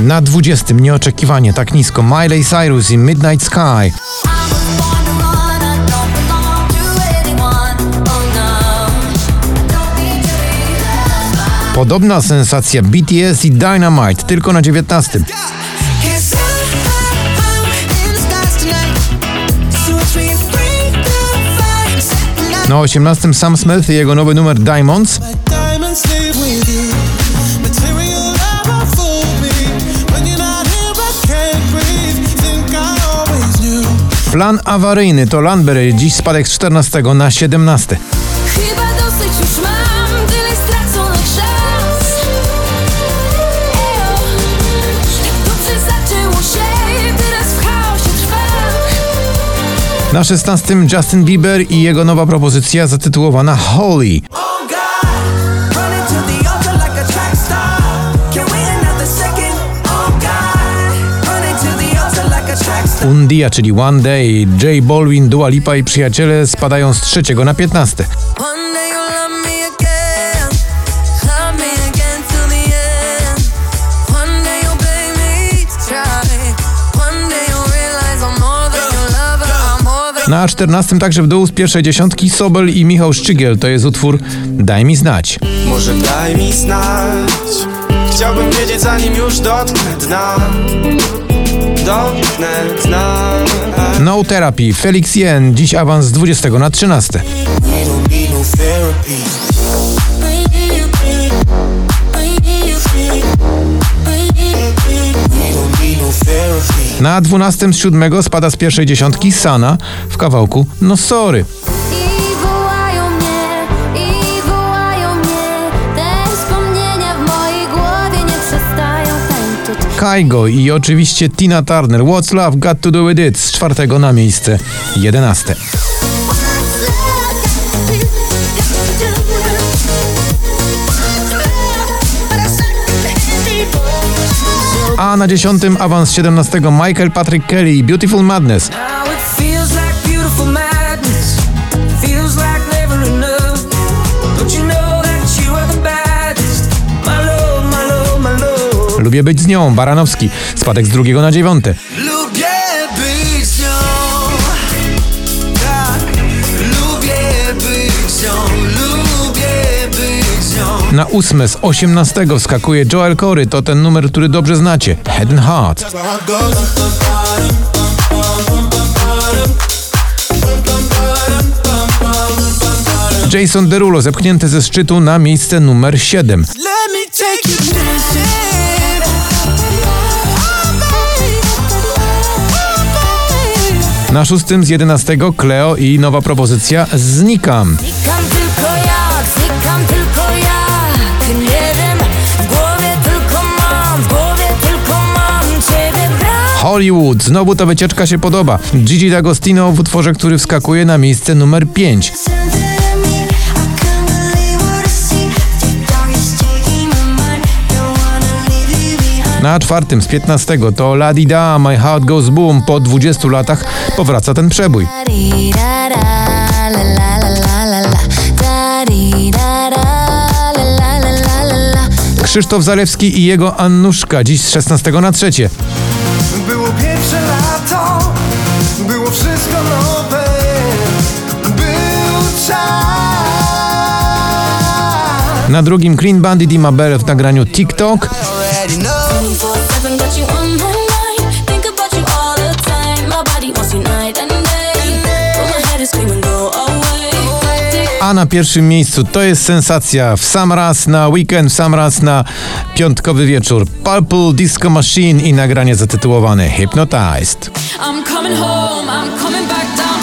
Na 20 nieoczekiwanie tak nisko Miley Cyrus i Midnight Sky. Podobna sensacja BTS i Dynamite tylko na 19. Cause I'm in the stars tonight. So it's free and free to find tonight. Na 18 Sam Smith i jego nowy numer. Diamonds Plan awaryjny to Landberry, dziś spadek z 14 na 17. Chyba dosyć już mam tyle straconych szans. Ejo, tak dobrze zaczęło się, teraz w chaosie trwam. Na 16 Justin Bieber i jego nowa propozycja zatytułowana Holy. Like a track star. Undia, czyli One Day, J Balvin, Dua Lipa i przyjaciele spadają z trzeciego na 15. One day you'll love me again, love me again till the end. One day you'll blame me to try. One day you'll realize I'm more than your lover. I'm more than Na 14 także w dół z pierwszej dziesiątki Sobel i Michał Szczygiel. To jest utwór Daj mi znać. Może daj mi znać. Chciałbym wiedzieć, zanim już dotknę dna. No Therapy, Felix Jen, dziś awans z 20 na 13. We don't need no therapy. We don't need no therapy. Na 12 z 7 spada z pierwszej dziesiątki Sana w kawałku No Sorry. Kaigo i oczywiście Tina Turner. What's Love Got To Do With It z czwartego na miejsce 11. A na 10 awans 17 Michael Patrick Kelly i Beautiful Madness. Lubię być z nią, Baranowski. Spadek z drugiego na dziewiąty. Lubię być z nią. Tak, lubię być z nią. Na ósme z 18 wskakuje Joel Corey. To ten numer, który dobrze znacie. Head and Heart. Jason Derulo zepchnięty ze szczytu na miejsce numer 7. Na szóstym z 11 Cleo i nowa propozycja Znikam. Znikam tylko jak, znikam tylko Nie wiem, w głowie tylko mam, w głowie tylko mam Ciebie brak Hollywood. Znowu ta wycieczka się podoba. Gigi D'Agostino w utworze, który wskakuje na miejsce numer 5. Na czwartym z 15 to La Di Da, My Heart Goes Boom. Po 20 latach powraca ten przebój. Krzysztof Zalewski i jego Annuszka dziś z 16 na trzecie. Było pierwsze lato, było wszystko nowe, był czas. Na drugim Clean Bandit i Mabel w nagraniu TikTok. Na pierwszym miejscu to jest sensacja. W sam raz na weekend, w sam raz na piątkowy wieczór. Purple Disco Machine i nagranie zatytułowane Hypnotized. I'm coming home, I'm coming back down